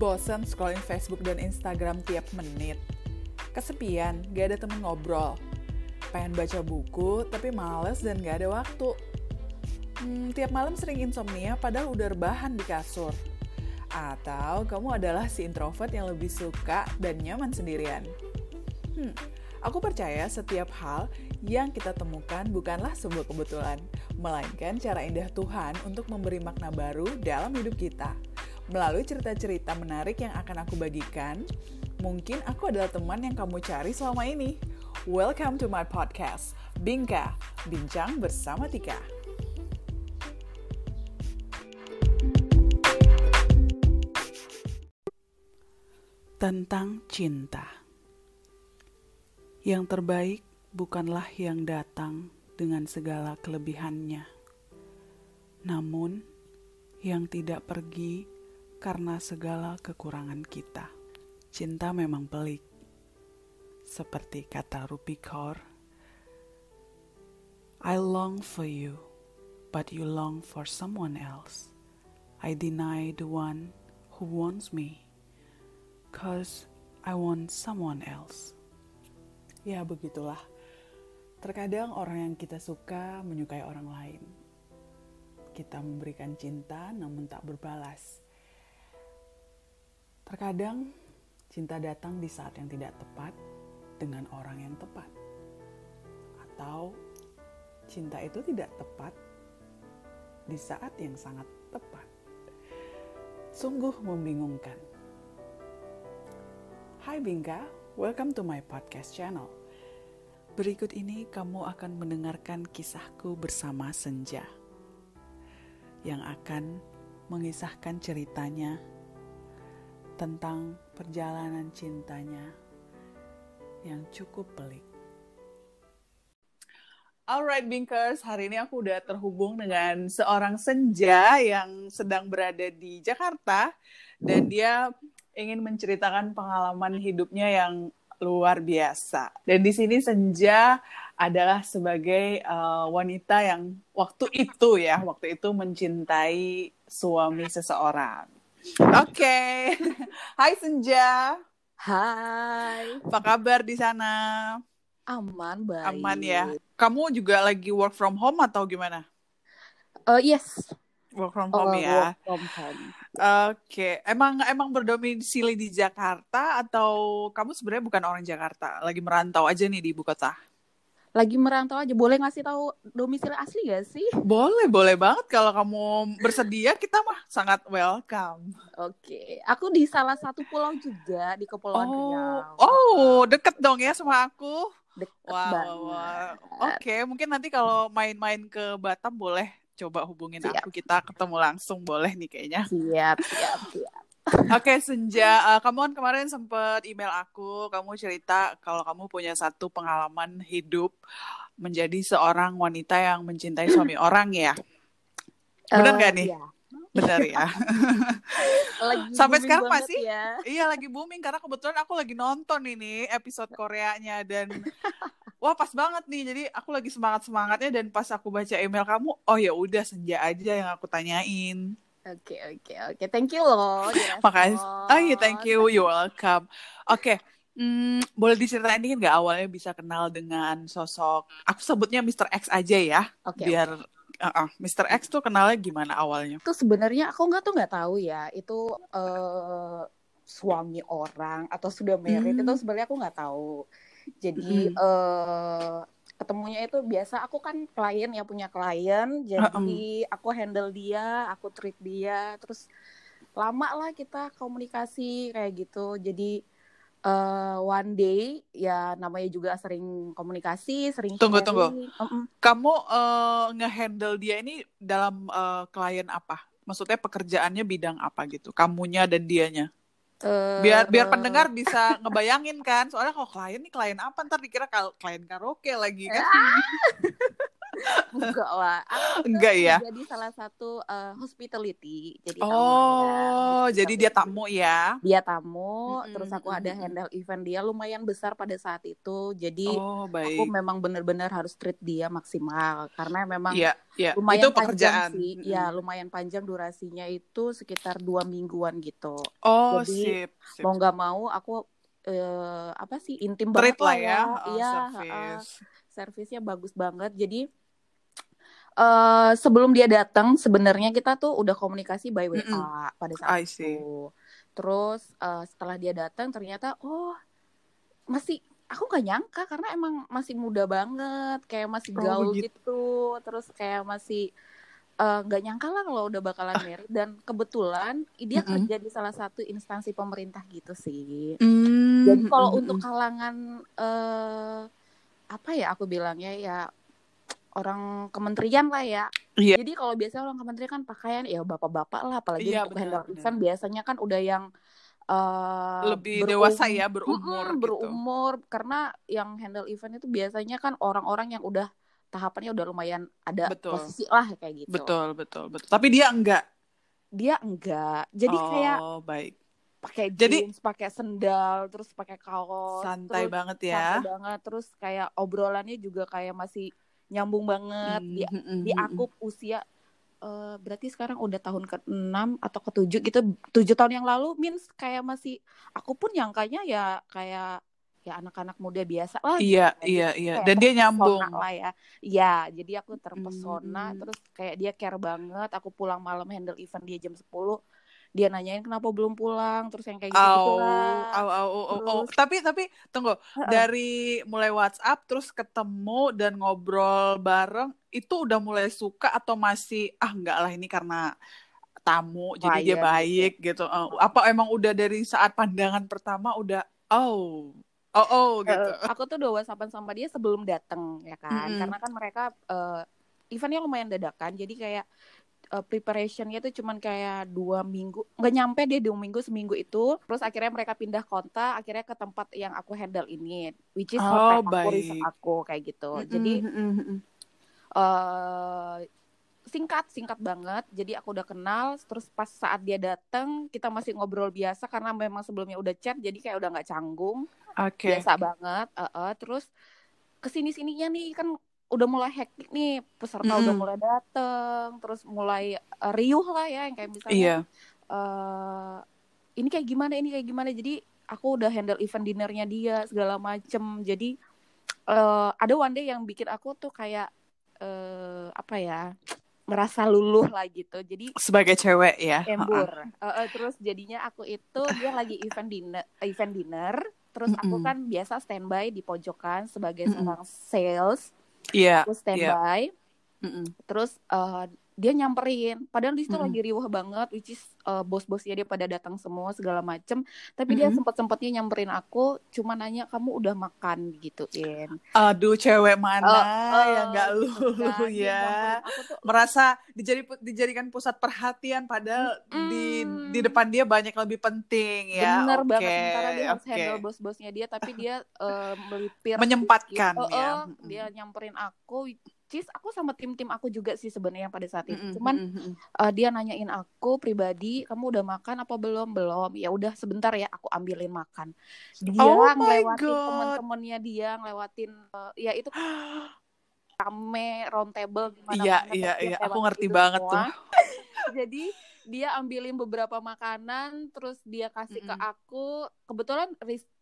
Bosan scrolling Facebook dan Instagram tiap menit. Kesepian, gak ada temen ngobrol. Pengen baca buku, tapi males dan gak ada waktu. Hmm, tiap malam sering insomnia padahal udah rebahan di kasur. Atau kamu adalah si introvert yang lebih suka dan nyaman sendirian. Hmm, aku percaya setiap hal yang kita temukan bukanlah sebuah kebetulan, melainkan cara indah Tuhan untuk memberi makna baru dalam hidup kita. Melalui cerita-cerita menarik yang akan aku bagikan, mungkin aku adalah teman yang kamu cari selama ini. Welcome to my podcast, Bingka, Bincang Bersama Tika. Tentang cinta. Yang terbaik bukanlah yang datang dengan segala kelebihannya, namun yang tidak pergi karena segala kekurangan kita. Cinta memang pelik. Seperti kata Rupi Kaur, I long for you, but you long for someone else. I deny the one who wants me, cause I want someone else. Ya begitulah. Terkadang orang yang kita suka menyukai orang lain. Kita memberikan cinta namun tak berbalas. Terkadang cinta datang di saat yang tidak tepat dengan orang yang tepat. Atau cinta itu tidak tepat di saat yang sangat tepat. Sungguh membingungkan. Hai Bingka, welcome to my podcast channel. Berikut ini kamu akan mendengarkan kisahku bersama Senja yang akan mengisahkan ceritanya tentang perjalanan cintanya yang cukup pelik. Alright Binkers, hari ini aku udah terhubung dengan seorang senja yang sedang berada di Jakarta dan dia ingin menceritakan pengalaman hidupnya yang luar biasa. Dan di sini Senja adalah sebagai uh, wanita yang waktu itu ya, waktu itu mencintai suami seseorang. Oke. Okay. Hai Senja. Hai. Apa kabar di sana? Aman, baik. Aman ya. Kamu juga lagi work from home atau gimana? Uh, yes. Work from home uh, ya. Work from home. Oke, okay. emang emang berdomisili di Jakarta atau kamu sebenarnya bukan orang Jakarta, lagi merantau aja nih di ibu kota? Lagi merantau aja boleh ngasih tahu domisili asli gak sih? Boleh, boleh banget kalau kamu bersedia kita mah sangat welcome. Oke, aku di salah satu pulau juga di Kepulauan oh. Riau. Oh, deket dong ya sama aku. Deket wow, banget. wow. Oke, mungkin nanti kalau main-main ke Batam boleh coba hubungin Siap. aku kita ketemu langsung boleh nih kayaknya. Siap, siap, siap. Oke Senja, uh, kamu kan kemarin sempat email aku, kamu cerita kalau kamu punya satu pengalaman hidup menjadi seorang wanita yang mencintai suami orang ya. Benar Eh, gak nih? iya. Benar ya. Lagi Sampai sekarang masih? ya. iya lagi booming karena kebetulan aku lagi nonton ini episode Koreanya dan wah pas banget nih. Jadi aku lagi semangat semangatnya dan pas aku baca email kamu, oh ya udah Senja aja yang aku tanyain. Oke, oke, oke. Thank you loh. Makasih. Oh iya, thank you. You're welcome. Oke, hmm, boleh diceritain dikit nggak awalnya bisa kenal dengan sosok, aku sebutnya Mr. X aja ya, Oke, biar uh-uh, Mr. X tuh kenalnya gimana awalnya? itu sebenarnya aku nggak tuh nggak tahu ya itu eh, suami orang atau sudah married Hmm. itu sebenarnya aku nggak tahu jadi Mm. eh ketemunya itu biasa aku kan klien ya punya klien jadi aku handle dia aku treat dia terus lama lah kita komunikasi kayak gitu jadi eh one day ya namanya juga sering komunikasi sering Tunggu, sharing. tunggu. Mm-mm. Kamu uh, nge-handle dia ini dalam uh, klien apa? Maksudnya pekerjaannya bidang apa gitu? Kamunya dan dianya? Eh, Biar biar pendengar bisa ngebayangin kan. Soalnya kalau klien nih klien apa? Ntar dikira klien karaoke lagi kan? Enggak lah aku enggak ya jadi salah satu uh, hospitality jadi oh ya. jadi dia tamu ya dia tamu mm-hmm. terus aku ada handle event dia lumayan besar pada saat itu jadi oh, baik. aku memang benar-benar harus treat dia maksimal karena memang yeah, yeah. lumayan itu pekerjaan sih mm-hmm. ya lumayan panjang durasinya itu sekitar dua mingguan gitu oh jadi sip, sip. mau nggak mau aku uh, apa sih intim treat banget lah ya, ya. Oh, iya uh, servisnya bagus banget jadi uh, sebelum dia datang sebenarnya kita tuh udah komunikasi by WA mm -mm. pada saat itu. Terus uh, setelah dia datang ternyata oh masih aku nggak nyangka karena emang masih muda banget, kayak masih oh, gaul begitu. gitu, terus kayak masih eh, nggak uh, nyangka lah kalau udah bakalan married dan kebetulan dia mm -hmm. kerja di salah satu instansi pemerintah gitu sih. Mm, Jadi kalau mm -hmm. untuk kalangan uh, apa ya aku bilangnya ya orang kementerian lah ya. Yeah. Jadi kalau biasanya orang kementerian kan pakaian ya bapak-bapak lah, apalagi yeah, untuk handle event biasanya kan udah yang uh, lebih dewasa ya berumur, hmm, gitu. berumur karena yang handle event itu biasanya kan orang-orang yang udah tahapannya udah lumayan ada betul. posisi lah kayak gitu. Betul betul betul. Tapi dia enggak. Dia enggak. Jadi oh, kayak baik pakai jeans, pakai sendal, terus pakai kaos, santai terus banget ya. Santai banget, terus kayak obrolannya juga kayak masih nyambung banget mm, di mm, di aku usia uh, berarti sekarang udah tahun ke-6 atau ke-7 gitu tujuh tahun yang lalu means kayak masih aku pun nyangkanya ya kayak ya anak-anak muda biasa lah iya gitu. iya iya dan dia nyambung lah ya iya jadi aku terpesona hmm. terus kayak dia care banget aku pulang malam handle event dia jam 10 dia nanyain kenapa belum pulang terus yang kayak gitu lah au, au, au, terus... au. tapi tapi tunggu uh-uh. dari mulai WhatsApp terus ketemu dan ngobrol bareng itu udah mulai suka atau masih ah enggak lah ini karena tamu jadi dia baik gitu, gitu. Uh, apa emang udah dari saat pandangan pertama udah oh oh oh gitu uh, aku tuh udah whatsappan sama dia sebelum datang ya kan mm -hmm. karena kan mereka uh, eventnya lumayan dadakan jadi kayak uh, preparationnya tuh cuman kayak dua minggu nggak nyampe dia dua minggu seminggu itu terus akhirnya mereka pindah kota akhirnya ke tempat yang aku handle ini which is oh, hotel aku resort aku kayak gitu mm -hmm. jadi uh, singkat singkat banget jadi aku udah kenal terus pas saat dia datang kita masih ngobrol biasa karena memang sebelumnya udah chat jadi kayak udah nggak canggung okay. biasa banget uh -uh. terus ke sini sininya nih kan udah mulai hektik nih peserta mm. udah mulai dateng terus mulai uh, riuh lah ya yang kayak misalnya yeah. Iya. uh, ini kayak gimana ini kayak gimana jadi aku udah handle event dinernya dia segala macem jadi uh, ada one day yang bikin aku tuh kayak uh, apa ya merasa luluh lah gitu jadi sebagai cewek ya embur uh, uh, terus jadinya aku itu dia lagi event dinner event dinner terus aku mm -mm. kan biasa standby di pojokan sebagai mm -mm. seorang sales Iya. Aku standby. Yeah. Terus uh, dia nyamperin padahal di situ mm. lagi riuh banget which is uh, bos-bosnya dia pada datang semua segala macem tapi mm. dia sempat-sempatnya nyamperin aku cuma nanya kamu udah makan gituin aduh cewek mana uh, uh, yang nggak lu kan, ya tuh, merasa dijadi dijadikan pusat perhatian padahal mm. di di depan dia banyak lebih penting ya bener okay, banget sementara dia harus okay. handle bos-bosnya dia tapi dia uh, melipir menyempatkan gitu. ya uh, uh, dia nyamperin aku Cis aku sama tim-tim aku juga sih sebenarnya pada saat itu. Mm -hmm. Cuman uh, dia nanyain aku pribadi, kamu udah makan apa belum? Belum. Ya udah sebentar ya, aku ambilin makan. Dia oh ngelewatin temen-temennya dia, ngelewatin uh, ya itu rame round table gimana Iya, iya, iya. Aku ngerti banget semua. tuh. Jadi dia ambilin beberapa makanan terus dia kasih mm -hmm. ke aku kebetulan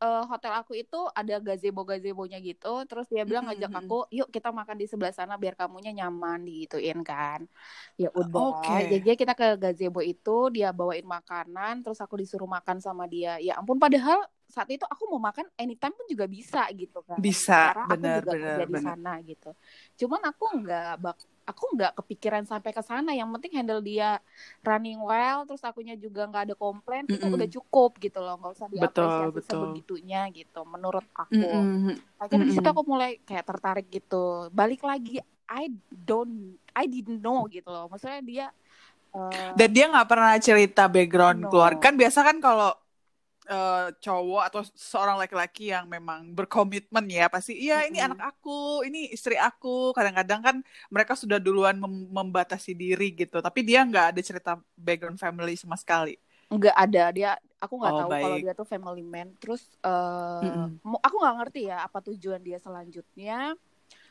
uh, hotel aku itu ada gazebo gazebonya gitu terus dia bilang mm -hmm. ngajak aku yuk kita makan di sebelah sana biar kamunya nyaman digituin kan ya udah okay. jadi kita ke gazebo itu dia bawain makanan terus aku disuruh makan sama dia ya ampun padahal saat itu aku mau makan anytime pun juga bisa gitu kan. Bisa benar benar di sana gitu. Cuman aku nggak bak aku nggak kepikiran sampai ke sana. Yang penting handle dia running well terus akunya juga nggak ada komplain mm -mm. itu udah cukup gitu loh. Nggak usah diapresiasi betul, sebegitunya gitu menurut aku. Mm -mm. akhirnya mm -mm. di situ aku mulai kayak tertarik gitu. Balik lagi I don't I didn't know gitu loh. Maksudnya dia uh, dan dia nggak pernah cerita background no. keluarga kan biasa kan kalau uh, cowok atau seorang laki-laki yang memang berkomitmen ya pasti iya ini mm-hmm. anak aku ini istri aku kadang-kadang kan mereka sudah duluan mem membatasi diri gitu tapi dia nggak ada cerita background family sama sekali nggak ada dia aku nggak oh, tahu baik. kalau dia tuh family man terus uh, mm-hmm. aku nggak ngerti ya apa tujuan dia selanjutnya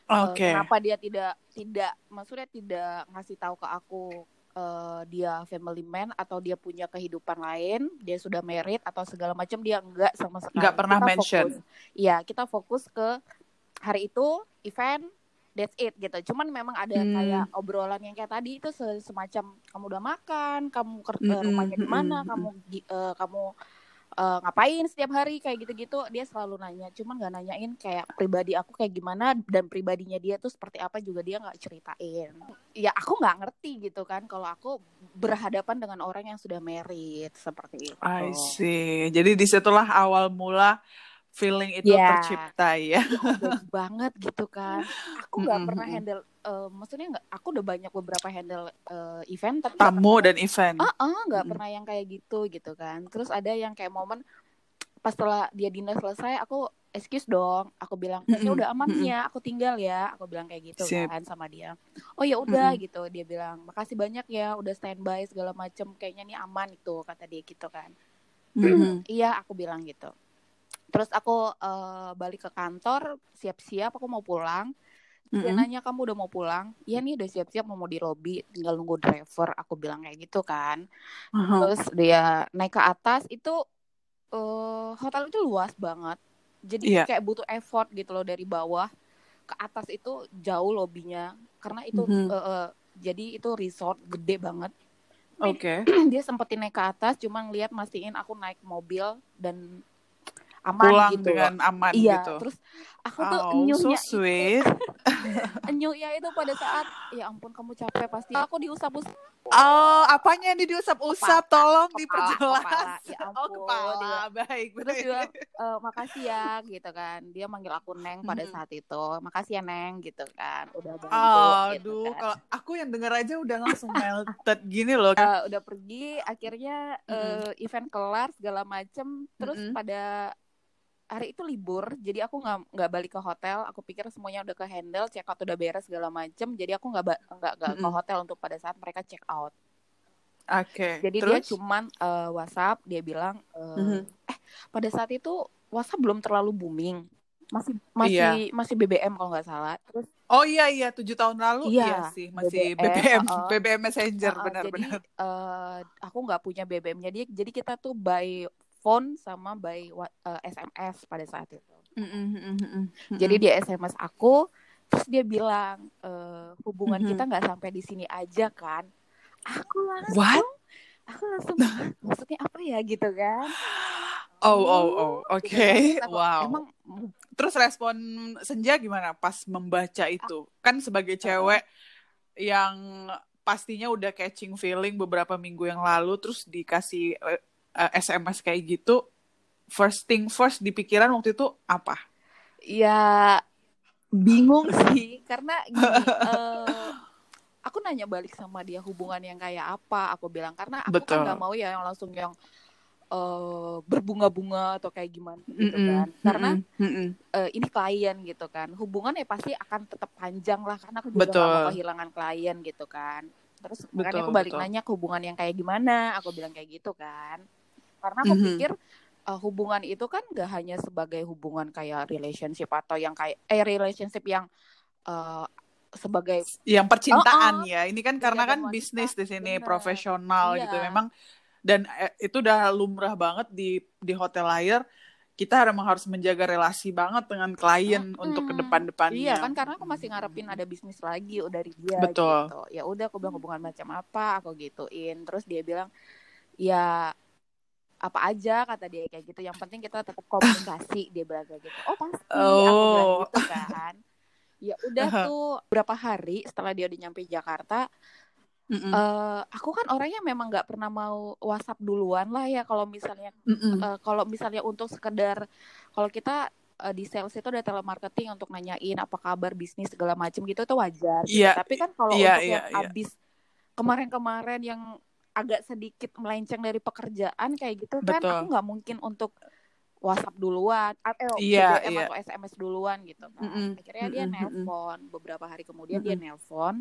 okay. uh, kenapa dia tidak tidak maksudnya tidak ngasih tahu ke aku uh, dia family man atau dia punya kehidupan lain, dia sudah married atau segala macam dia enggak sama sekali. Enggak pernah kita mention. Iya, kita fokus ke hari itu event that's it gitu. Cuman memang ada hmm. kayak obrolan yang kayak tadi itu semacam kamu udah makan, kamu ke hmm. rumahnya di mana, kamu uh, kamu uh, ngapain setiap hari kayak gitu-gitu. Dia selalu nanya cuman nggak nanyain kayak pribadi aku kayak gimana dan pribadinya dia tuh seperti apa juga dia nggak ceritain. Ya aku nggak ngerti gitu kan kalau aku berhadapan dengan orang yang sudah married seperti itu. I see. Jadi di situlah awal mula feeling itu yeah. tercipta ya. ya banget gitu kan. Aku nggak mm -hmm. pernah handle, uh, maksudnya nggak, aku udah banyak beberapa handle uh, event tapi tamu dan event. Ah, uh, nggak uh, mm -hmm. pernah yang kayak gitu gitu kan. Terus ada yang kayak momen pas setelah dia dinner selesai, aku excuse dong, aku bilang mm -hmm. udah aman mm -hmm. ya, aku tinggal ya, aku bilang kayak gitu Sip. kan sama dia. Oh ya udah mm -hmm. gitu, dia bilang makasih banyak ya, udah standby segala macem, kayaknya nih aman itu kata dia gitu kan. Mm -hmm. Iya, aku bilang gitu terus aku uh, balik ke kantor siap-siap aku mau pulang dia mm-hmm. nanya kamu udah mau pulang iya nih udah siap-siap mau di lobby tinggal nunggu driver aku bilang kayak gitu kan uh-huh. terus dia naik ke atas itu uh, hotel itu luas banget jadi yeah. kayak butuh effort gitu loh dari bawah ke atas itu jauh lobbynya karena itu mm-hmm. uh, uh, jadi itu resort gede banget Oke. Okay. dia sempetin naik ke atas, cuma ngeliat mastiin aku naik mobil dan aman pulang gitu dengan aman iya, gitu. Terus aku tuh oh, enyuhnya so sweet. enyuhnya itu pada saat ya ampun kamu capek pasti aku diusap-usap. Oh, apanya yang diusap-usap? Tolong diperjelas. Kepala, ya oh, ampun, oh, kepala. Dia, baik, Terus juga uh, makasih ya gitu kan. Dia manggil aku Neng pada hmm. saat itu. Makasih ya Neng gitu kan. Udah bantu oh, gitu kan. kalau aku yang denger aja udah langsung melted gini loh. Uh, udah pergi akhirnya uh, event kelar segala macem terus -hmm. pada hari itu libur jadi aku nggak nggak balik ke hotel aku pikir semuanya udah ke handle check out udah beres segala macem jadi aku nggak nggak nggak mm -hmm. ke hotel untuk pada saat mereka check out oke okay. jadi Terus? dia cuman uh, WhatsApp dia bilang uh, mm -hmm. eh pada saat itu WhatsApp belum terlalu booming masih masih iya. masih BBM kalau nggak salah terus oh iya iya tujuh tahun lalu iya, iya sih masih BBM BBM, uh, BBM Messenger uh, benar-benar jadi uh, aku nggak punya BBM-nya dia jadi kita tuh by phone sama by uh, eh, SMS pada saat itu. Mm -hmm. Jadi dia SMS aku, terus dia bilang e, hubungan mm -hmm. kita nggak sampai di sini aja kan? Aku langsung, What? aku langsung maksudnya apa ya gitu kan? Oh oh oh, oke, okay. wow. Emang terus respon Senja gimana pas membaca itu? Kan sebagai cewek yang pastinya udah catching feeling beberapa minggu yang lalu terus dikasih eh, uh, eh, SMS kayak gitu first thing first di pikiran waktu itu apa? Ya bingung sih karena gini uh, aku nanya balik sama dia hubungan yang kayak apa aku bilang karena aku Betul. kan nggak mau ya yang langsung yang uh, berbunga-bunga atau kayak gimana gitu mm -mm, kan karena mm -mm. Uh, ini klien gitu kan hubungan ya pasti akan tetap panjang lah karena aku juga gak mau kehilangan klien gitu kan terus makanya aku balik betul. nanya ke hubungan yang kayak gimana aku bilang kayak gitu kan karena aku mm -hmm. pikir uh, hubungan itu kan gak hanya sebagai hubungan kayak relationship atau yang kayak eh relationship yang uh, sebagai yang percintaan oh, oh. ya ini kan karena kan bisnis di sini bener. profesional iya. gitu memang dan eh, itu udah lumrah banget di di hotel layar kita memang harus menjaga relasi banget dengan klien hmm, untuk ke depan-depannya. Iya kan karena aku masih ngarepin ada bisnis lagi dari dia Betul. gitu. Ya udah aku bilang hubungan macam apa, aku gituin. Terus dia bilang ya apa aja kata dia kayak gitu yang penting kita tetap komunikasi dia bilang kayak gitu oh pasti oh. aku bilang oh. gitu kan ya udah uh -huh. tuh berapa hari setelah dia udah nyampe Jakarta Mm -mm. Uh, aku kan orangnya memang nggak pernah mau WhatsApp duluan lah ya kalau misalnya mm -mm. uh, kalau misalnya untuk sekedar kalau kita uh, di sales itu ada telemarketing untuk nanyain apa kabar bisnis segala macam gitu itu wajar. Yeah. Gitu. Tapi kan kalau yeah, untuk yeah, yang yeah. abis kemarin-kemarin yang agak sedikit melenceng dari pekerjaan kayak gitu kan Betul. aku nggak mungkin untuk WhatsApp duluan atau Iya, BBM iya. atau SMS duluan gitu kan Mm-mm. akhirnya dia Mm-mm, mm-mm. nelpon beberapa hari kemudian dia Mm-mm. nelpon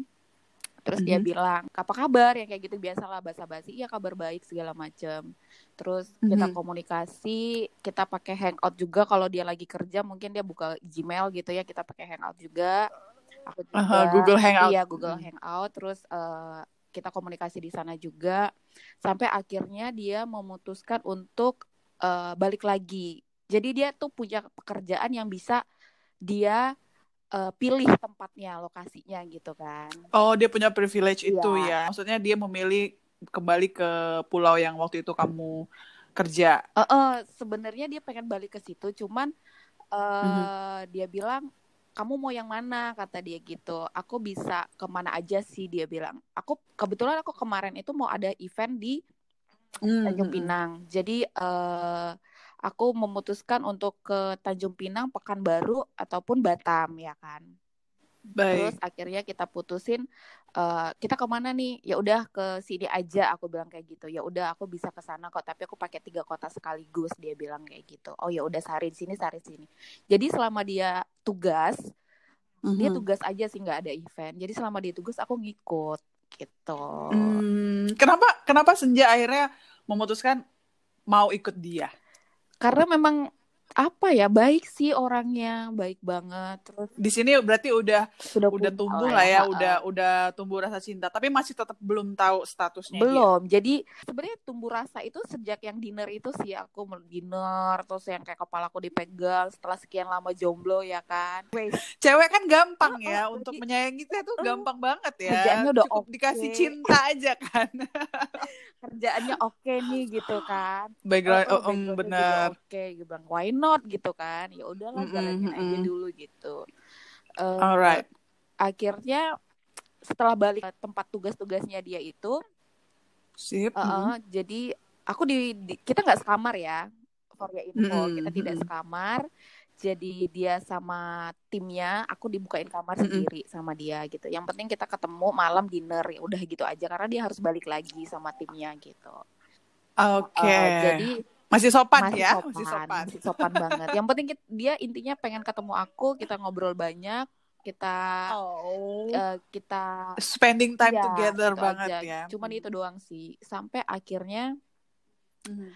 terus dia Mhm. bilang apa kabar yang kayak gitu biasalah basa-basi iya kabar baik segala macam terus kita Mhm. komunikasi kita pakai hangout juga kalau dia lagi kerja mungkin dia buka Gmail gitu ya kita pakai hangout juga aku juga Aha, Google Hangout. iya Google Mm. Hangout terus eh, kita komunikasi di sana juga sampai akhirnya dia memutuskan untuk eh, balik lagi jadi dia tuh punya pekerjaan yang bisa dia eh, pilih tempatnya lokasinya gitu kan Oh, dia punya privilege itu Iya. ya. Maksudnya dia memilih kembali ke pulau yang waktu itu kamu kerja. Eh, eh, sebenarnya dia pengen balik ke situ cuman eh Mhm. dia bilang kamu mau yang mana? kata dia gitu. Aku bisa ke mana aja sih dia bilang. Aku kebetulan aku kemarin itu mau ada event di Tanjung Mhm. Pinang. Jadi eh aku memutuskan untuk ke Tanjung Pinang Pekanbaru ataupun Batam ya kan terus Baik. akhirnya kita putusin eh kita ke mana nih ya udah ke sini aja aku bilang kayak gitu ya udah aku bisa ke sana kok tapi aku pakai tiga kota sekaligus dia bilang kayak gitu oh ya udah sehari di sini sehari di sini jadi selama dia tugas dia Mhm. tugas aja sih nggak ada event jadi selama dia tugas aku ngikut gitu Hmm, kenapa kenapa Senja akhirnya memutuskan mau ikut dia? karena memang apa ya baik sih orangnya baik banget terus Di sini berarti udah sudah udah tumbuh lah ya, ha-ha. udah udah tumbuh rasa cinta, tapi masih tetap belum tahu statusnya dia. Belum. Jadi sebenarnya tumbuh rasa itu sejak yang dinner itu sih aku mau dinner terus yang kayak kepalaku dipegang setelah sekian lama jomblo ya kan. Cewek kan gampang Oh, ya oh, untuk jadi- menyayangi kita tuh Oh, gampang banget ya. kerjaannya udah Cukup oke. dikasih cinta aja kan. kerjaannya oke nih gitu kan. Background, Oh, oh, em, backgroundnya juga bener. Oke, gue bilang why not gitu kan. Ya udahlah Mm-mm, jalanin aja dulu gitu. Eh, Alright. Akhirnya setelah balik ke tempat tugas-tugasnya dia itu, Sip. eh, eh, jadi aku di, di- kita nggak sekamar ya. For your info, Mm-mm, kita tidak sekamar. Jadi dia sama timnya, aku dibukain kamar sendiri sama dia gitu. Yang penting kita ketemu malam dinner ya udah gitu aja karena dia harus balik lagi sama timnya gitu. Oke. Eh, jadi masih sopan masih ya, sopan, masih sopan. masih sopan banget. Yang penting kit- dia intinya pengen ketemu aku, kita ngobrol banyak, kita Oh. eh, kita Spending time ya, together gitu banget aja. ya. Cuman itu doang sih. Sampai akhirnya Mhm.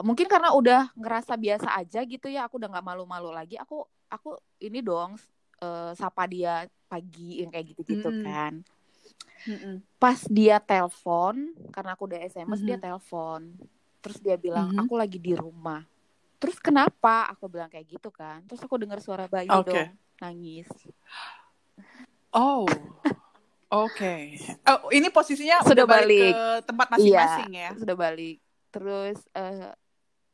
mungkin karena udah ngerasa biasa aja gitu ya, aku udah nggak malu-malu lagi. Aku aku ini dong eh, sapa dia pagi yang kayak gitu-gitu Mm-mm. kan. Mhm. Pas dia telepon, karena aku udah SMS dia Mhm. telepon. Terus dia bilang, Mhm. "Aku lagi di rumah." Terus kenapa? Aku bilang kayak gitu kan. Terus aku dengar suara bayi Oke. dong nangis. Oh. Oke. Oh, ini posisinya Sudah udah balik, balik. ke tempat masing-masing ya. Sudah balik. Terus eh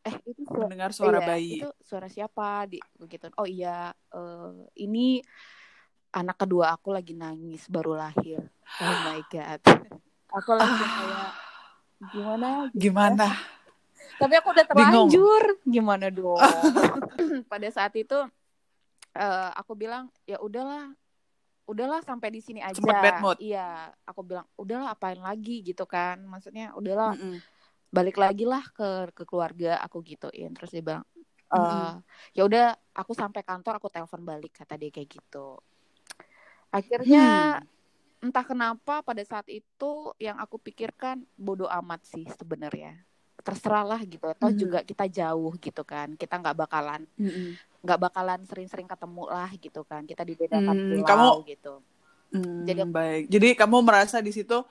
eh itu suara Mendengar suara iya, bayi. Itu suara siapa? Di begitu. Oh iya, eh, ini anak kedua aku lagi nangis baru lahir. Oh my god. Aku langsung kayak gimana? Gimana? Tapi aku udah Bingung. terlanjur. Gimana dong? Pada saat itu eh, aku bilang ya udahlah udahlah sampai di sini aja. Sempet bad mood. Iya, aku bilang udahlah apain lagi gitu kan. Maksudnya udahlah Mm-mm. balik lagi lah ke ke keluarga aku gituin. Terus dia bilang eh Mm-mm. ya udah aku sampai kantor aku telepon balik kata dia kayak gitu. Akhirnya Hmm. entah kenapa pada saat itu yang aku pikirkan bodoh amat sih sebenarnya. Terserah lah gitu. Toh Mhm. juga kita jauh gitu kan. Kita nggak bakalan Mm-mm. nggak bakalan sering-sering ketemu lah gitu kan. Kita dibedakan Hmm, pulau kamu- gitu. Hmm, Jadi- baik. Jadi kamu merasa di situ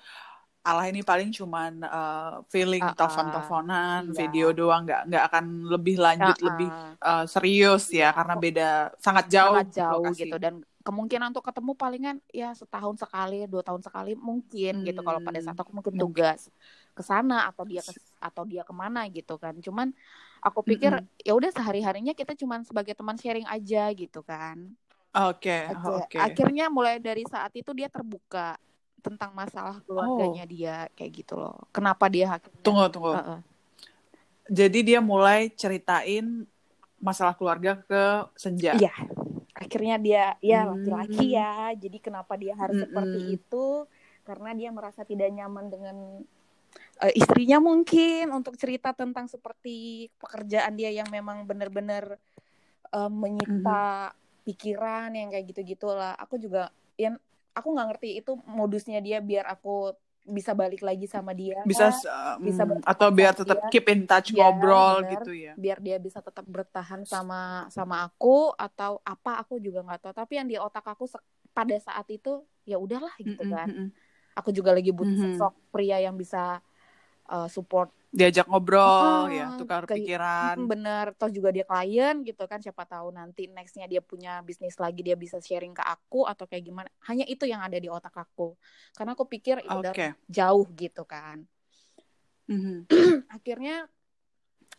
Allah ini paling cuman uh, feeling Ah, ah. telepon-teleponan, Iya. video doang, nggak nggak akan lebih lanjut, Ah, lebih ah. uh, serius ya, Iya, karena aku- beda sangat jauh, sangat jauh lokasi. gitu dan kemungkinan untuk ketemu palingan ya setahun sekali dua tahun sekali mungkin gitu kalau pada Hmm, saat aku mungkin mungkin. tugas ke sana atau dia ke, atau dia ke mana gitu kan cuman aku pikir Mm-mm. ya udah sehari harinya kita cuman sebagai teman sharing aja gitu kan Oke, Aja. oke. akhirnya mulai dari saat itu dia terbuka tentang masalah keluarganya Oh. dia kayak gitu loh kenapa dia akhirnya Tunggu, tunggu. Heeh. Jadi dia mulai ceritain masalah keluarga ke Senja. Iya. akhirnya dia ya Hmm. laki-laki ya jadi kenapa dia harus Mm-mm. seperti itu karena dia merasa tidak nyaman dengan uh, istrinya mungkin untuk cerita tentang seperti pekerjaan dia yang memang benar-benar uh, menyita mm-hmm. pikiran yang kayak gitu gitulah aku juga yang aku nggak ngerti itu modusnya dia biar aku bisa balik lagi sama dia bisa um, bisa atau biar tetap dia. keep in touch ya, ngobrol bener, gitu ya biar dia bisa tetap bertahan sama sama aku atau apa aku juga nggak tahu tapi yang di otak aku pada saat itu ya udahlah gitu mm -hmm. kan aku juga lagi butuh mm -hmm. sosok pria yang bisa uh, support. Diajak ngobrol uh, ya tukar ke, pikiran. bener. Toh juga dia klien gitu kan siapa tahu nanti nextnya dia punya bisnis lagi dia bisa sharing ke aku atau kayak gimana. Hanya itu yang ada di otak aku. Karena aku pikir okay. udah jauh gitu kan. Mm-hmm. akhirnya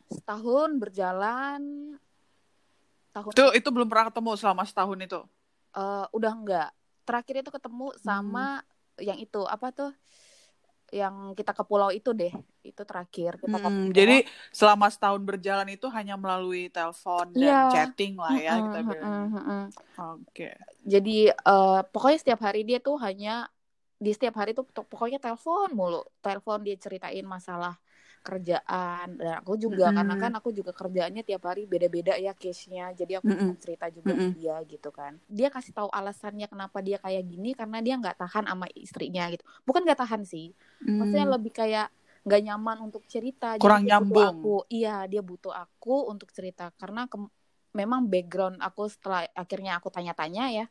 setahun berjalan tahun itu itu belum pernah ketemu selama setahun itu? Uh, udah enggak terakhir itu ketemu sama hmm. yang itu apa tuh yang kita ke pulau itu deh. Itu terakhir kita hmm, jadi selama setahun berjalan itu hanya melalui telepon dan yeah. chatting lah ya mm, kita bilang. mm, mm, oke. Okay. jadi uh, pokoknya setiap hari dia tuh hanya di setiap hari tuh pokoknya telepon mulu. Telepon dia ceritain masalah kerjaan dan aku juga mm -hmm. karena kan aku juga kerjaannya tiap hari beda-beda ya case-nya jadi aku mm -hmm. cerita juga mm -hmm. ke dia gitu kan dia kasih tahu alasannya kenapa dia kayak gini karena dia nggak tahan sama istrinya gitu bukan nggak tahan sih mm. maksudnya lebih kayak nggak nyaman untuk cerita kurang jadi nyambung aku iya dia butuh aku untuk cerita karena ke, memang background aku setelah akhirnya aku tanya-tanya ya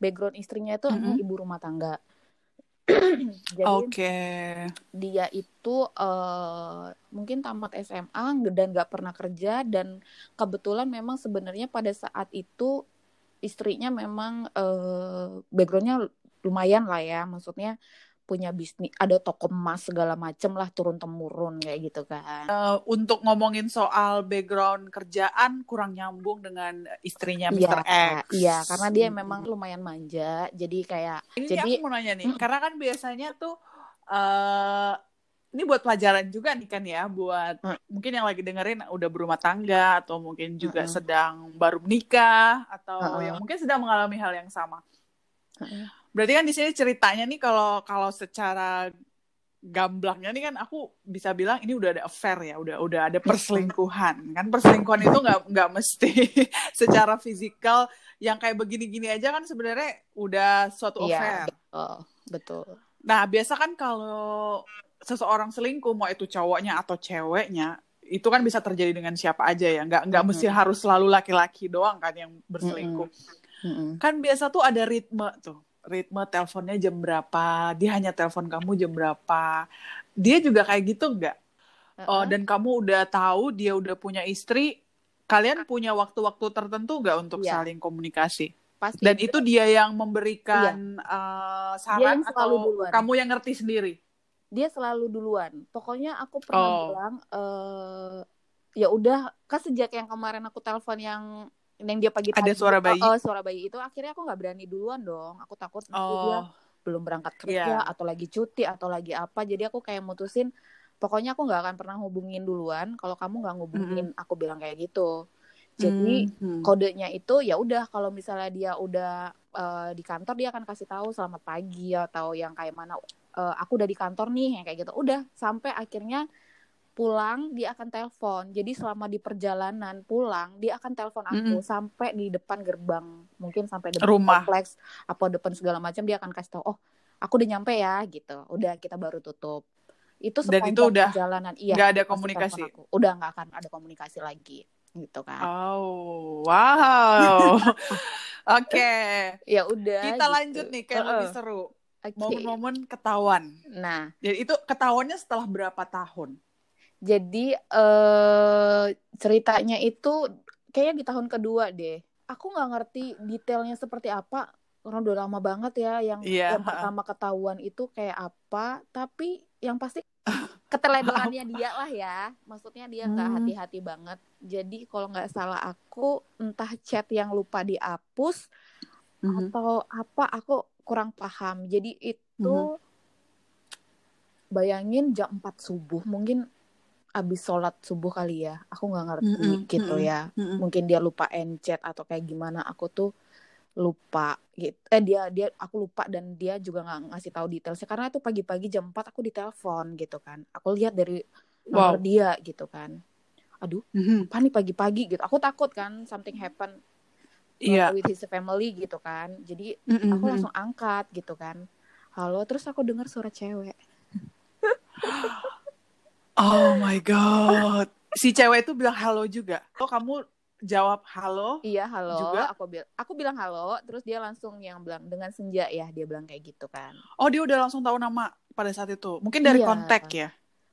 background istrinya itu mm -hmm. ibu rumah tangga Jadi okay. dia itu uh, mungkin tamat SMA dan nggak pernah kerja dan kebetulan memang sebenarnya pada saat itu istrinya memang uh, backgroundnya lumayan lah ya, maksudnya punya bisnis ada toko emas segala macem lah turun temurun kayak gitu kan. Uh, untuk ngomongin soal background kerjaan kurang nyambung dengan istrinya Mr. Ya, X. Iya, karena dia memang lumayan manja. Jadi kayak ini jadi aku mau nanya nih, mm, karena kan biasanya tuh uh, ini buat pelajaran juga nih kan ya buat mm. mungkin yang lagi dengerin udah berumah tangga atau mungkin juga mm sedang baru menikah atau mm yang mungkin sedang mengalami hal yang sama. Mm Berarti kan di sini ceritanya nih kalau kalau secara gamblangnya nih kan aku bisa bilang ini udah ada affair ya, udah udah ada perselingkuhan. Kan perselingkuhan itu nggak nggak mesti secara fisikal yang kayak begini-gini aja kan sebenarnya udah suatu iya, affair. betul, betul. Nah, biasa kan kalau seseorang selingkuh mau itu cowoknya atau ceweknya itu kan bisa terjadi dengan siapa aja ya nggak nggak mm -hmm. mesti harus selalu laki-laki doang kan yang berselingkuh mm -hmm. kan biasa tuh ada ritme tuh ritme teleponnya jam berapa, dia hanya telepon kamu jam berapa. Dia juga kayak gitu nggak? Uh-uh. Oh, dan kamu udah tahu dia udah punya istri, kalian punya waktu-waktu tertentu nggak untuk yeah. saling komunikasi? Pasti. Dan itu dia yang memberikan iya. uh, saran yang atau duluan. kamu yang ngerti sendiri? Dia selalu duluan. Pokoknya aku pernah oh. bilang, uh, ya udah, kan sejak yang kemarin aku telepon yang yang dia pagi ada suara bayi? Oh, suara bayi itu akhirnya aku nggak berani duluan dong. Aku takut nanti oh. dia belum berangkat kerja yeah. atau lagi cuti atau lagi apa. Jadi aku kayak mutusin pokoknya aku nggak akan pernah hubungin duluan kalau kamu nggak ngubungin. Mm aku bilang kayak gitu. Jadi mm -hmm. kodenya itu ya udah kalau misalnya dia udah uh, di kantor dia akan kasih tahu selamat pagi atau yang kayak mana uh, aku udah di kantor nih kayak gitu. Udah sampai akhirnya pulang dia akan telepon. Jadi selama di perjalanan pulang dia akan telepon aku mm -hmm. sampai di depan gerbang. Mungkin sampai depan rumah. kompleks apa depan segala macam dia akan kasih tahu oh aku udah nyampe ya gitu. Udah kita baru tutup. Itu sepanjang Dan itu udah perjalanan iya nggak ada komunikasi? aku. udah nggak akan ada komunikasi lagi gitu kan oh wow. Oke. Okay. ya udah kita gitu. lanjut nih kayak uh -uh. lebih seru momen-momen ketahuan. Nah. Jadi itu ketahuannya setelah berapa tahun jadi uh, ceritanya itu kayaknya di tahun kedua deh. Aku nggak ngerti detailnya seperti apa karena udah lama banget ya yang yeah. yang pertama ketahuan itu kayak apa. Tapi yang pasti keteledorannya dia lah ya. Maksudnya dia nggak hmm. hati-hati banget. Jadi kalau nggak salah aku entah chat yang lupa dihapus hmm. atau apa aku kurang paham. Jadi itu hmm. bayangin jam 4 subuh mungkin abis sholat subuh kali ya aku nggak ngerti mm -hmm, gitu mm -hmm, ya mm -hmm. mungkin dia lupa encet atau kayak gimana aku tuh lupa gitu eh dia dia aku lupa dan dia juga nggak ngasih tahu detailnya karena itu pagi-pagi jam 4 aku ditelepon gitu kan aku lihat dari nomor Wow. dia gitu kan aduh Mhm. apa nih pagi-pagi gitu aku takut kan something happen uh, Iya. with his family gitu kan jadi Mhm. aku langsung angkat gitu kan halo terus aku dengar suara cewek Oh my god. Si cewek itu bilang halo juga. Oh kamu jawab halo? iya halo Juga? aku bilang aku bilang halo terus dia langsung yang bilang dengan senja ya dia bilang kayak gitu kan Oh dia udah langsung tahu nama pada saat itu. Mungkin dari Iya. kontak ya.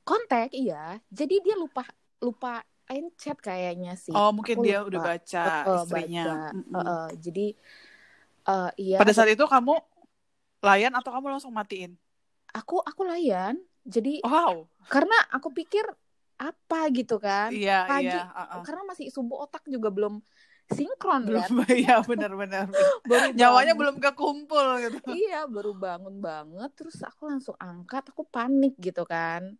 kontak iya jadi dia lupa lupa chat kayaknya sih Oh mungkin Aku dia lupa. udah baca Eh, istrinya. baca. Mm-mm. Eh, eh, jadi eh, iya Pada saat itu kamu layan atau kamu langsung matiin? aku aku layan jadi Wow. karena aku pikir apa gitu kan Iya Pagi. iya. uh-uh. karena masih subuh otak juga belum sinkron kan Belum. Iya benar-benar. baru Nyawanya belum kekumpul gitu. iya baru bangun banget terus aku langsung angkat aku panik gitu kan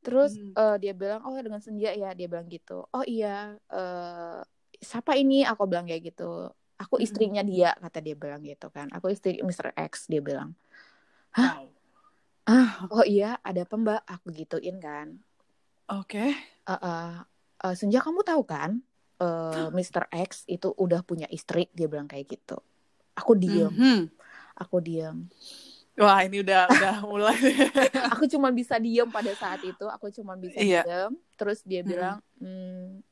terus Hmm. eh, dia bilang oh dengan senja ya dia bilang gitu oh iya eh siapa ini aku bilang kayak gitu aku Hmm. istrinya dia kata dia bilang gitu kan aku istri Mr. X dia bilang Wow. Oh iya ada apa mbak aku gituin kan Oke. Eh, eh, eh, senja kamu tahu kan eh, Mr. X itu udah punya istri dia bilang kayak gitu aku diem Mhm. aku diem Wah ini udah udah mulai. aku cuma bisa diem pada saat itu aku cuma bisa Iya. diem terus dia Mm-mm. bilang hmm,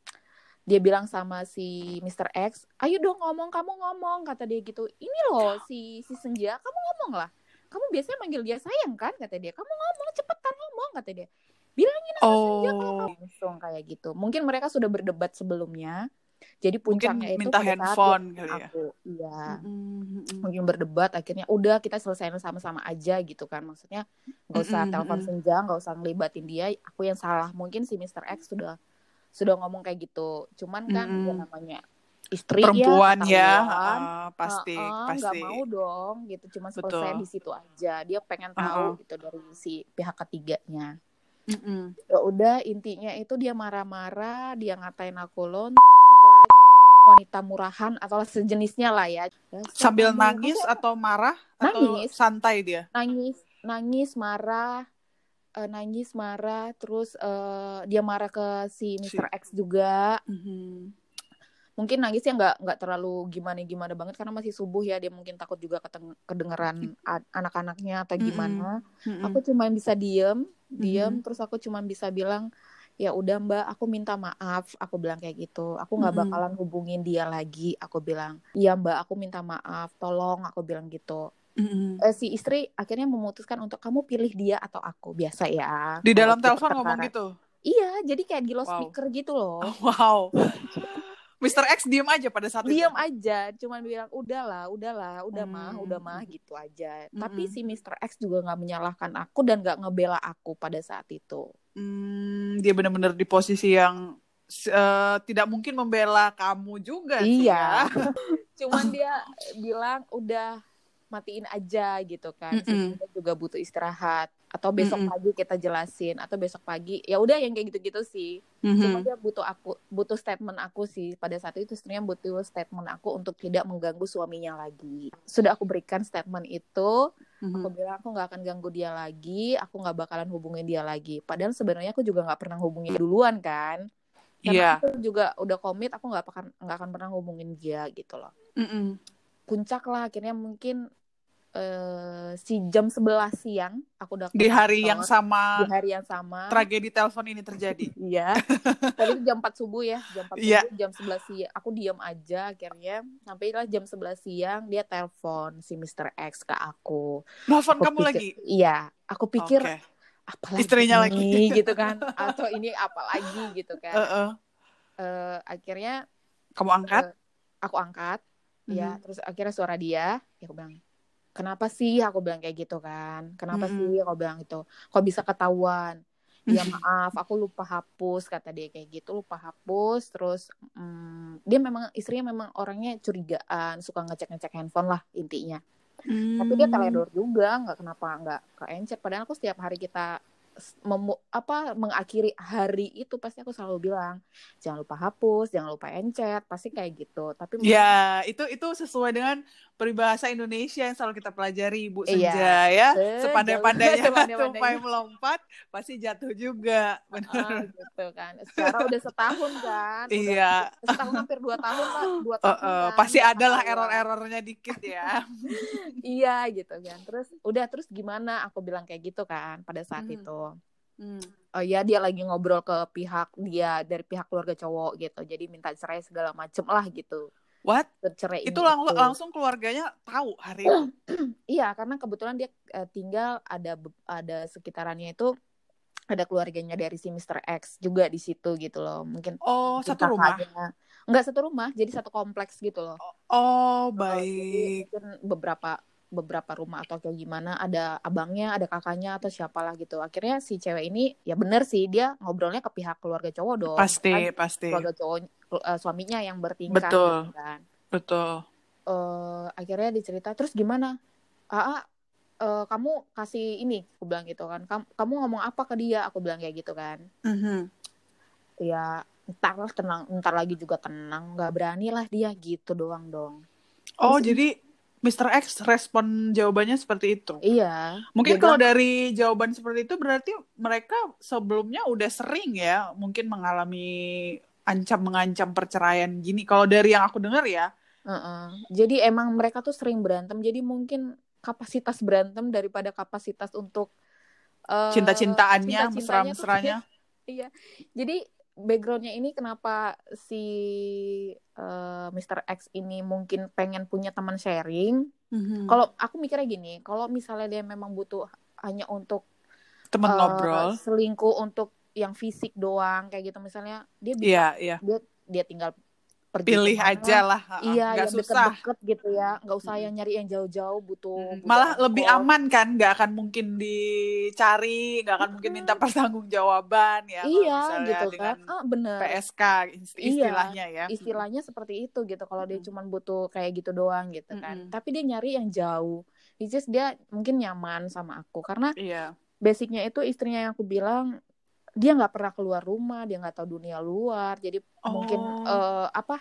dia bilang sama si Mr. X ayo dong ngomong kamu ngomong kata dia gitu ini loh si si Senja kamu ngomong lah kamu biasanya manggil dia sayang kan kata dia kamu ngomong cepetan ngomong kata dia bilangin Senja kalau Oh. kamu langsung kayak gitu mungkin mereka sudah berdebat sebelumnya jadi Mungkin puncaknya itu minta handphone kali ya. aku iya Mhm. mungkin berdebat akhirnya udah kita selesaiin sama-sama aja gitu kan maksudnya nggak usah Mm-mm, telepon senja nggak usah ngelibatin dia aku yang salah mungkin si Mr. X sudah sudah ngomong kayak gitu cuman kan Mm-mm. ya namanya istri Perempuan ya, ya, uh, pasti Heeh, nggak pasti. mau dong gitu cuma selesai di situ aja dia pengen tahu gitu dari si pihak ketiganya Mm-mm. ya udah intinya itu dia marah-marah dia ngatain aku lo wanita murahan atau sejenisnya lah ya Sambil Kamu- nangis atau marah atau Nangis. santai dia? nangis nangis marah eh, nangis marah terus eh, dia marah ke si Mr. X juga Mhm. Mungkin nangisnya nggak nggak terlalu gimana gimana banget karena masih subuh ya dia mungkin takut juga keteng- kedengeran a- anak-anaknya atau Mm-mm. gimana Mm-mm. aku cuma bisa diem diem Mhm. terus aku cuma bisa bilang ya udah mbak aku minta maaf aku bilang kayak gitu aku nggak Mhm. bakalan hubungin dia lagi aku bilang iya mbak aku minta maaf tolong aku bilang gitu Mm-mm. Eh, si istri akhirnya memutuskan untuk kamu pilih dia atau aku biasa ya Di dalam telepon ngomong gitu. iya jadi kayak di Wow. loudspeaker gitu loh Wow. Mr. X diem aja pada saat diam itu. aja cuman bilang udahlah udahlah udah mah Hmm. udah mah gitu aja tapi Mm-mm. si Mr. X juga nggak menyalahkan aku dan nggak ngebela aku pada saat itu Hmm, dia benar-benar di posisi yang eh, tidak mungkin membela kamu juga sih Iya. ya. cuman dia bilang udah matiin aja gitu kan Mm-mm. sehingga juga butuh istirahat atau besok Mm-mm. pagi kita jelasin atau besok pagi ya udah yang kayak gitu-gitu sih cuma Mhm. dia butuh aku butuh statement aku sih pada saat itu istrinya butuh statement aku untuk tidak mengganggu suaminya lagi sudah aku berikan statement itu Mhm. aku bilang aku nggak akan ganggu dia lagi aku nggak bakalan hubungin dia lagi padahal sebenarnya aku juga nggak pernah hubungin duluan kan karena aku juga udah komit aku nggak akan nggak akan pernah hubungin dia gitu loh Mm-mm. puncak lah akhirnya mungkin eh, si jam 11 siang aku udah Di hari yang sama di hari yang sama tragedi telepon ini terjadi. iya tadi itu jam 4 subuh ya jam 4 Iya. subuh jam 11 siang aku diam aja akhirnya sampailah jam 11 siang dia telepon si Mr. X ke aku Aku kamu pikir- lagi. iya aku pikir Oke. apa lagi Istrinya ini lagi. gitu kan atau ini apa lagi gitu kan Heeh. Eh, akhirnya Kamu angkat? eh, aku angkat ya Mhm. terus akhirnya suara dia ya aku bilang kenapa sih aku bilang kayak gitu kan? Kenapa Mhm. sih aku bilang itu kok bisa ketahuan? Ya maaf aku lupa hapus kata dia kayak gitu lupa hapus. Terus mm, dia memang istrinya memang orangnya curigaan suka ngecek ngecek handphone lah intinya. Tapi dia Hmm. teledor juga nggak kenapa nggak ke encet padahal aku setiap hari kita memu apa mengakhiri hari itu pasti aku selalu bilang jangan lupa hapus jangan lupa encet pasti kayak gitu. Tapi ya itu itu sesuai dengan peribahasa Indonesia yang selalu kita pelajari Ibu iya. Senja iya. ya sepandai-pandainya tupai melompat pasti jatuh juga. Benar. uh, gitu kan. Secara udah setahun kan udah iya. setahun hampir dua tahun lah dua tahun uh, uh, kan, pasti ada lah error-errornya dikit ya. Iya gitu kan. Terus udah terus gimana? Aku bilang kayak gitu kan pada saat hmm. itu Hmm. Oh ya dia lagi ngobrol ke pihak dia dari pihak keluarga cowok gitu. Jadi minta cerai segala macem lah gitu. What? Cerai itu lang itu. langsung keluarganya tahu hari itu. iya, karena kebetulan dia uh, tinggal ada ada sekitarannya itu ada keluarganya dari si Mr. X juga di situ gitu loh. Mungkin Oh, satu rumah. Enggak satu rumah, jadi satu kompleks gitu loh. Oh, baik. mungkin beberapa beberapa rumah atau kayak gimana ada abangnya ada kakaknya atau siapalah gitu. Akhirnya si cewek ini ya bener sih dia ngobrolnya ke pihak keluarga cowok dong. Pasti kan, pasti. keluarga cowok uh, suaminya yang bertingkah betul. gitu kan. Betul. Uh, akhirnya dicerita terus gimana? Ah uh, kamu kasih ini aku bilang gitu kan. Kamu, kamu ngomong apa ke dia? Aku bilang kayak gitu kan. Mm -hmm. ya ntar lah tenang ntar lagi juga tenang. Nggak berani lah dia gitu doang dong. Oh terus, jadi Mr. X respon jawabannya seperti itu. Iya. Mungkin kalau dari jawaban seperti itu berarti mereka sebelumnya udah sering ya mungkin mengalami ancam mengancam perceraian gini. Kalau dari yang aku dengar ya. Uh -uh. Jadi emang mereka tuh sering berantem. Jadi mungkin kapasitas berantem daripada kapasitas untuk uh, cinta-cintaannya, mesra-mesranya. Iya. Jadi backgroundnya ini kenapa si uh, eh, Mr. X ini mungkin pengen punya teman sharing. Mm-hmm. Kalau aku mikirnya gini, kalau misalnya dia memang butuh hanya untuk teman uh, ngobrol, selingkuh untuk yang fisik doang kayak gitu misalnya dia bisa yeah, yeah. dia dia tinggal pergi pilih ke mana. aja lah iya gak yang deket-deket gitu ya. Nggak usah yang nyari yang jauh-jauh butuh, hmm. malah butuh lebih aman kan nggak akan mungkin dicari nggak akan mungkin minta pertanggungjawaban ya iya gitu kan. Ah, bener. PSK istilahnya iya, ya. Istilahnya seperti itu gitu kalau dia cuma butuh kayak gitu doang gitu kan. -hmm. tapi dia nyari yang jauh. Which is dia mungkin nyaman sama aku. Karena iya. basicnya itu istrinya yang aku bilang dia nggak pernah keluar rumah dia nggak tahu dunia luar jadi oh. mungkin uh, apa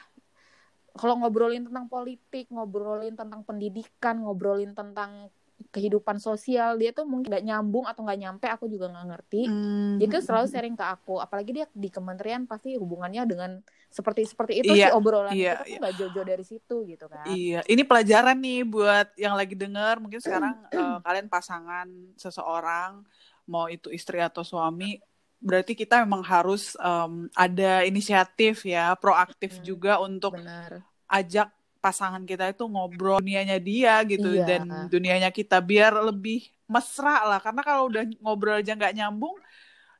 kalau ngobrolin tentang politik ngobrolin tentang pendidikan ngobrolin tentang kehidupan sosial dia tuh mungkin nggak nyambung atau nggak nyampe aku juga nggak ngerti mm. tuh selalu sharing ke aku apalagi dia di kementerian pasti hubungannya dengan seperti seperti itu iya, sih obrolan iya, kita tuh nggak iya. jauh-jauh dari situ gitu kan iya ini pelajaran nih buat yang lagi denger mungkin sekarang uh, kalian pasangan seseorang mau itu istri atau suami berarti kita memang harus um, ada inisiatif ya, proaktif hmm, juga untuk benar. ajak pasangan kita itu ngobrol dunianya dia gitu iya. dan dunianya kita biar lebih mesra lah. Karena kalau udah ngobrol aja nggak nyambung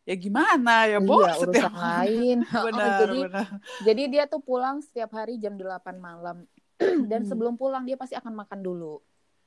ya gimana? Ya bos iya, setiap lain. Benar, oh, jadi benar. jadi dia tuh pulang setiap hari jam 8 malam. Dan sebelum pulang dia pasti akan makan dulu.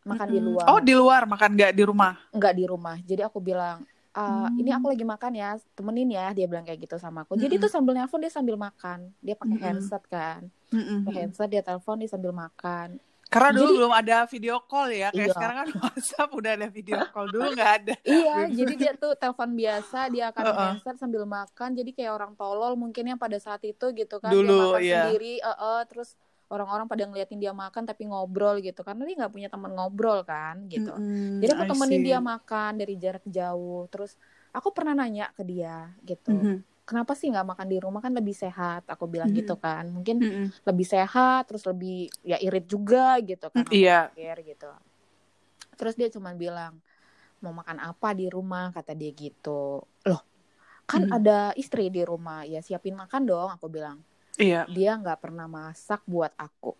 Makan mm -hmm. di luar. Oh di luar? Makan nggak di rumah? Nggak di rumah. Jadi aku bilang uh, hmm. ini aku lagi makan ya temenin ya dia bilang kayak gitu sama aku jadi mm -hmm. tuh sambil nelfon dia sambil makan dia pakai mm -hmm. handset kan mm -hmm. pakai handset dia telepon dia sambil makan karena dulu jadi, belum ada video call ya kayak iya. sekarang kan WhatsApp udah ada video call dulu nggak ada iya jadi dia tuh telepon biasa dia akan uh -uh. handset sambil makan jadi kayak orang tolol mungkin yang pada saat itu gitu kan dulu, dia makan iya. sendiri uh -uh, terus orang-orang pada ngeliatin dia makan tapi ngobrol gitu karena dia nggak punya teman ngobrol kan gitu mm-hmm, jadi aku temenin dia makan dari jarak jauh terus aku pernah nanya ke dia gitu mm-hmm. kenapa sih nggak makan di rumah kan lebih sehat aku bilang mm-hmm. gitu kan mungkin mm-hmm. lebih sehat terus lebih ya irit juga gitu kan iya yeah. gitu terus dia cuma bilang mau makan apa di rumah kata dia gitu loh kan mm-hmm. ada istri di rumah ya siapin makan dong aku bilang Iya. Dia nggak pernah masak buat aku.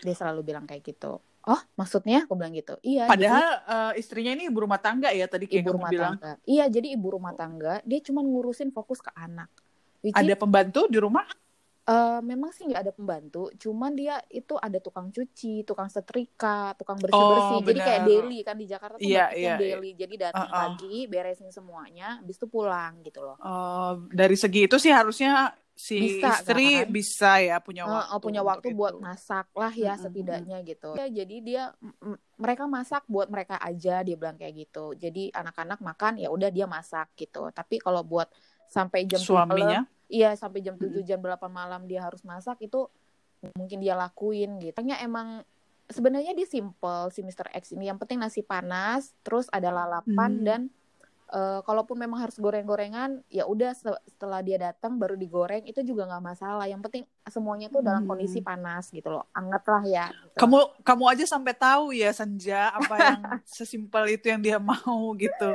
Dia selalu bilang kayak gitu. Oh, maksudnya aku bilang gitu. Iya. Padahal jadi, uh, istrinya ini ibu rumah tangga ya tadi kayak ibu rumah bilang. Tangga. Iya, jadi ibu rumah tangga. Dia cuma ngurusin fokus ke anak. Which ada pembantu di rumah? Uh, memang sih nggak ada pembantu, cuman dia itu ada tukang cuci, tukang setrika, tukang bersih bersih. Oh, jadi kayak daily kan di Jakarta tuh yeah, yeah, daily. Yeah. Jadi datang uh -uh. pagi, beresin semuanya, habis itu pulang gitu loh. Uh, dari segi itu sih harusnya si bisa, istri kan? bisa ya punya waktu uh, punya waktu buat itu. masak lah ya hmm, setidaknya gitu ya, jadi dia mereka masak buat mereka aja dia bilang kayak gitu jadi anak-anak makan ya udah dia masak gitu tapi kalau buat sampai jam suaminya iya sampai jam tujuh jam delapan malam dia harus masak itu mungkin dia lakuin gitu hanya emang sebenarnya dia simple si Mr. X ini yang penting nasi panas terus ada lalapan hmm. dan uh, kalaupun memang harus goreng-gorengan ya udah setelah dia datang baru digoreng itu juga nggak masalah yang penting semuanya tuh dalam kondisi hmm. panas gitu loh anget lah ya gitu. kamu kamu aja sampai tahu ya Senja apa yang sesimpel itu yang dia mau gitu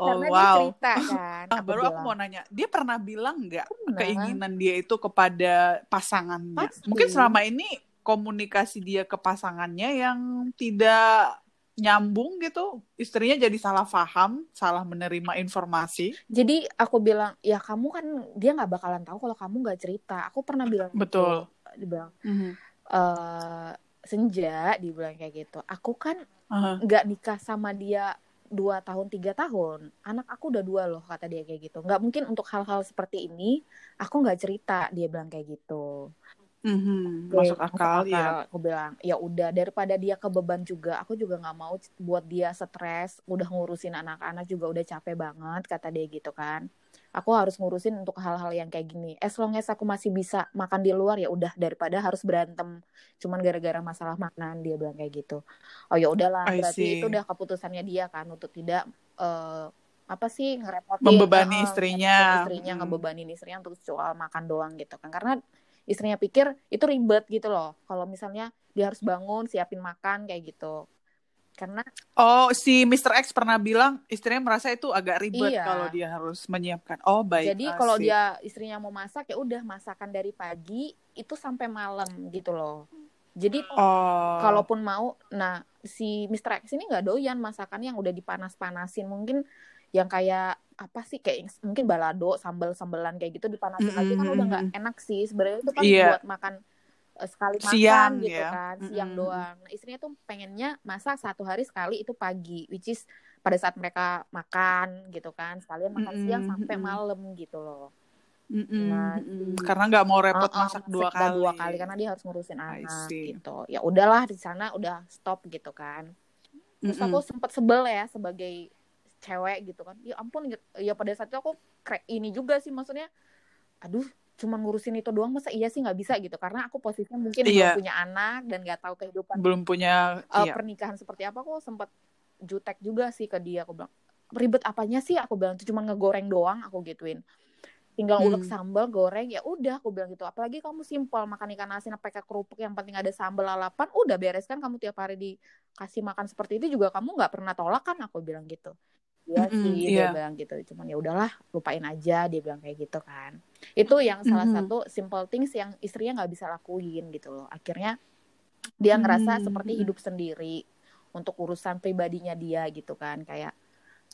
oh Karena wow dia cerita kan nah, baru bilang. aku mau nanya dia pernah bilang nggak keinginan dia itu kepada pasangannya Pasti. mungkin selama ini komunikasi dia ke pasangannya yang tidak nyambung gitu istrinya jadi salah paham salah menerima informasi jadi aku bilang ya kamu kan dia nggak bakalan tahu kalau kamu nggak cerita aku pernah bilang gitu. betul gitu. dibilang mm -hmm. uh, senja dibilang kayak gitu aku kan nggak uh -huh. nikah sama dia dua tahun tiga tahun anak aku udah dua loh kata dia kayak gitu nggak mungkin untuk hal-hal seperti ini aku nggak cerita dia bilang kayak gitu Mm-hmm. Masuk akal, masuk akal. ya. Aku bilang, ya udah daripada dia kebeban juga, aku juga nggak mau buat dia stres. Udah ngurusin anak-anak juga udah capek banget, kata dia gitu kan. Aku harus ngurusin untuk hal-hal yang kayak gini. As long as aku masih bisa makan di luar ya udah daripada harus berantem cuman gara-gara masalah makanan dia bilang kayak gitu. Oh ya udahlah, berarti itu udah keputusannya dia kan untuk tidak uh, apa sih ngerepotin membebani uh, istrinya istrinya hmm. ngebebanin istrinya untuk soal makan doang gitu kan karena istrinya pikir itu ribet gitu loh kalau misalnya dia harus bangun siapin makan kayak gitu karena oh si Mr. X pernah bilang istrinya merasa itu agak ribet iya. kalau dia harus menyiapkan oh baik jadi kalau dia istrinya mau masak ya udah masakan dari pagi itu sampai malam gitu loh jadi oh. kalaupun mau nah si Mr. X ini nggak doyan masakan yang udah dipanas-panasin mungkin yang kayak apa sih kayak mungkin balado sambal sambelan kayak gitu dipanasin mm -hmm. aja kan udah nggak enak sih sebenarnya itu kan yeah. buat makan uh, sekali makan siang, gitu ya. kan siang mm -hmm. doang nah, istrinya tuh pengennya masak satu hari sekali itu pagi which is pada saat mereka makan gitu kan sekalian makan mm -hmm. siang sampai malam gitu loh Mm -mm, nah, karena nggak mau repot uh, masak dua kali. dua kali karena dia harus ngurusin anak gitu. Ya udahlah di sana udah stop gitu kan. Terus mm -mm. aku sempat sebel ya sebagai cewek gitu kan. Ya ampun ya pada saat itu aku krek ini juga sih maksudnya aduh cuma ngurusin itu doang masa iya sih nggak bisa? gitu. Karena aku posisinya mungkin iya. belum punya anak dan nggak tahu kehidupan belum punya uh, iya. pernikahan seperti apa aku sempat jutek juga sih ke dia. Aku bilang ribet apanya sih? Aku bilang itu cuma ngegoreng doang aku gituin. Tinggal hmm. ulek sambal goreng ya udah aku bilang gitu. Apalagi kamu simpel makan ikan asin pakai kerupuk yang penting ada sambal lalapan udah beres kan kamu tiap hari dikasih makan seperti itu juga kamu nggak pernah tolak kan aku bilang gitu Iya mm-hmm, sih dia yeah. bilang gitu cuman ya udahlah lupain aja dia bilang kayak gitu kan itu yang salah mm-hmm. satu simple things yang istrinya nggak bisa lakuin gitu loh akhirnya dia ngerasa mm-hmm. seperti hidup sendiri untuk urusan pribadinya dia gitu kan kayak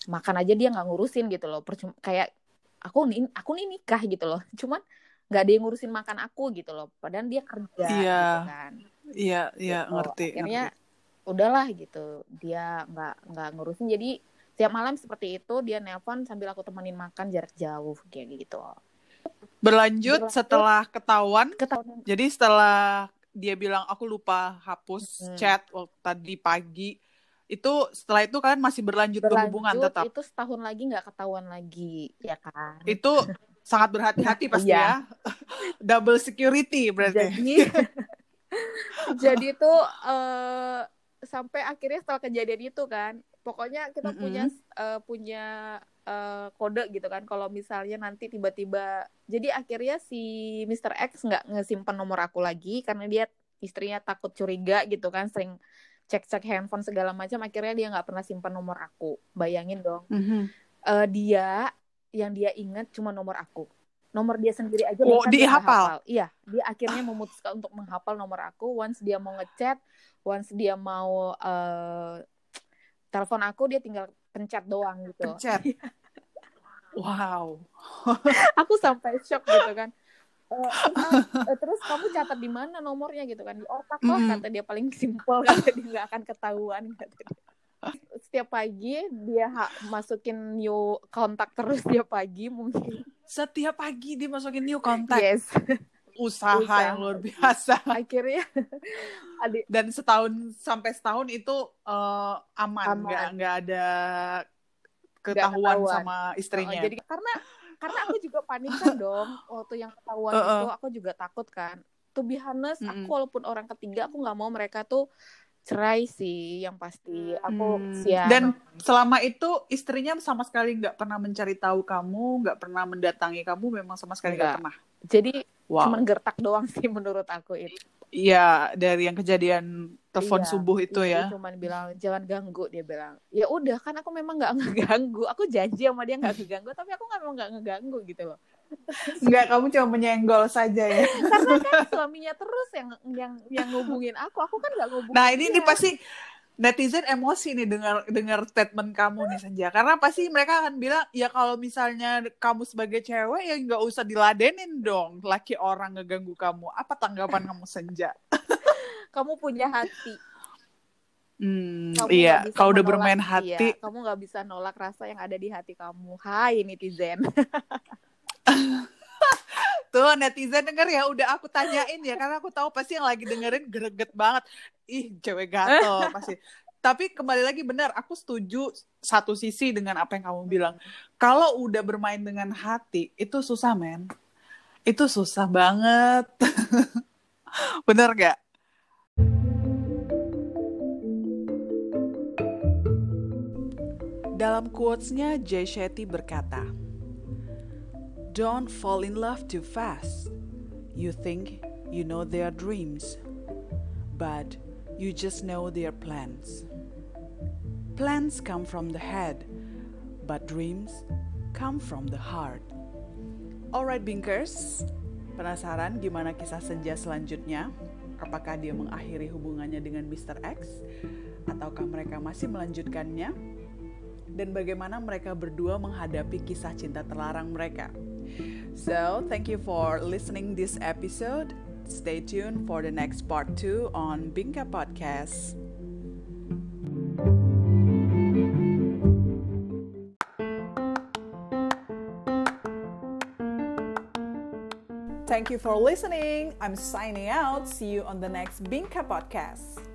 makan aja dia nggak ngurusin gitu loh Percuma, kayak aku nih aku nih nikah gitu loh cuman nggak ada yang ngurusin makan aku gitu loh padahal dia kerja yeah. gitu kan iya yeah, iya yeah, gitu. ngerti akhirnya ngerti. udahlah gitu dia nggak nggak ngurusin jadi tiap malam seperti itu dia nelpon sambil aku temenin makan jarak jauh kayak gitu. Berlanjut, berlanjut setelah ketahuan, ketahuan. jadi setelah dia bilang aku lupa hapus hmm. chat waktu tadi pagi itu setelah itu kalian masih berlanjut, berlanjut berhubungan tetap? itu setahun lagi nggak ketahuan lagi ya kan? Itu sangat berhati-hati pasti iya. ya. Double security berarti. Jadi jadi itu uh, sampai akhirnya setelah kejadian itu kan pokoknya kita mm -hmm. punya uh, punya uh, kode gitu kan kalau misalnya nanti tiba-tiba jadi akhirnya si Mr. X nggak ngesimpan nomor aku lagi karena dia istrinya takut curiga gitu kan sering cek-cek handphone segala macam akhirnya dia nggak pernah simpan nomor aku bayangin dong mm -hmm. uh, dia yang dia ingat cuma nomor aku nomor dia sendiri aja oh, dia hafal. Iya, dia akhirnya memutuskan untuk menghafal nomor aku. Once dia mau ngechat, once dia mau uh, telepon aku, dia tinggal pencet doang gitu. Pencet. wow. aku sampai shock gitu kan. Uh, uh, terus kamu catat di mana nomornya gitu kan di otak lah mm. kata dia paling simpel kata dia nggak akan ketahuan kata dia. setiap pagi dia masukin new kontak terus setiap pagi mungkin setiap pagi dia masukin new kontak yes usaha, usaha. yang luar biasa. Akhirnya adik. dan setahun sampai setahun itu uh, aman. Nggak nggak ada ketahuan, ketahuan. sama istrinya. oh, jadi karena karena aku juga panik kan dong. Waktu yang ketahuan uh -uh. itu aku juga takut kan. To be honest mm -hmm. aku walaupun orang ketiga aku nggak mau mereka tuh cerai sih yang pasti. Aku hmm. siap. Dan selama itu istrinya sama sekali nggak pernah mencari tahu kamu nggak pernah mendatangi kamu memang sama sekali nggak. pernah? Jadi wow. cuma gertak doang sih menurut aku itu Iya, dari yang kejadian telepon iya, subuh itu ya. Dia cuma bilang jangan ganggu dia bilang. Ya udah kan aku memang nggak ngeganggu. Aku janji sama dia nggak ngeganggu, tapi aku nggak mau nggak ngeganggu gitu loh. Enggak, kamu cuma menyenggol saja ya. Karena kan suaminya terus yang yang yang ngubungin aku. Aku kan nggak ngubungin. Nah, ini dia. nih pasti netizen emosi nih dengar dengar statement kamu nih Senja. Karena pasti mereka akan bilang ya kalau misalnya kamu sebagai cewek ya nggak usah diladenin dong. Laki orang ngeganggu kamu. Apa tanggapan kamu Senja? Kamu punya hati. Hmm, kamu iya, kalau udah bermain hati, iya, kamu nggak bisa nolak rasa yang ada di hati kamu. Hai netizen. Tuh netizen denger ya udah aku tanyain ya karena aku tahu pasti yang lagi dengerin greget banget. Ih, cewek gatel pasti. Tapi kembali lagi benar, aku setuju satu sisi dengan apa yang kamu bilang. Kalau udah bermain dengan hati, itu susah, men. Itu susah banget. bener gak? Dalam quotes-nya, Jay Shetty berkata, Don't fall in love too fast. You think you know their dreams, but you just know their plans. Plans come from the head, but dreams come from the heart. Alright, Binkers, penasaran gimana kisah senja selanjutnya? Apakah dia mengakhiri hubungannya dengan Mr. X? Ataukah mereka masih melanjutkannya? Dan bagaimana mereka berdua menghadapi kisah cinta terlarang mereka? So, thank you for listening this episode. Stay tuned for the next part 2 on Binka Podcast. Thank you for listening. I'm signing out. See you on the next Binka podcast.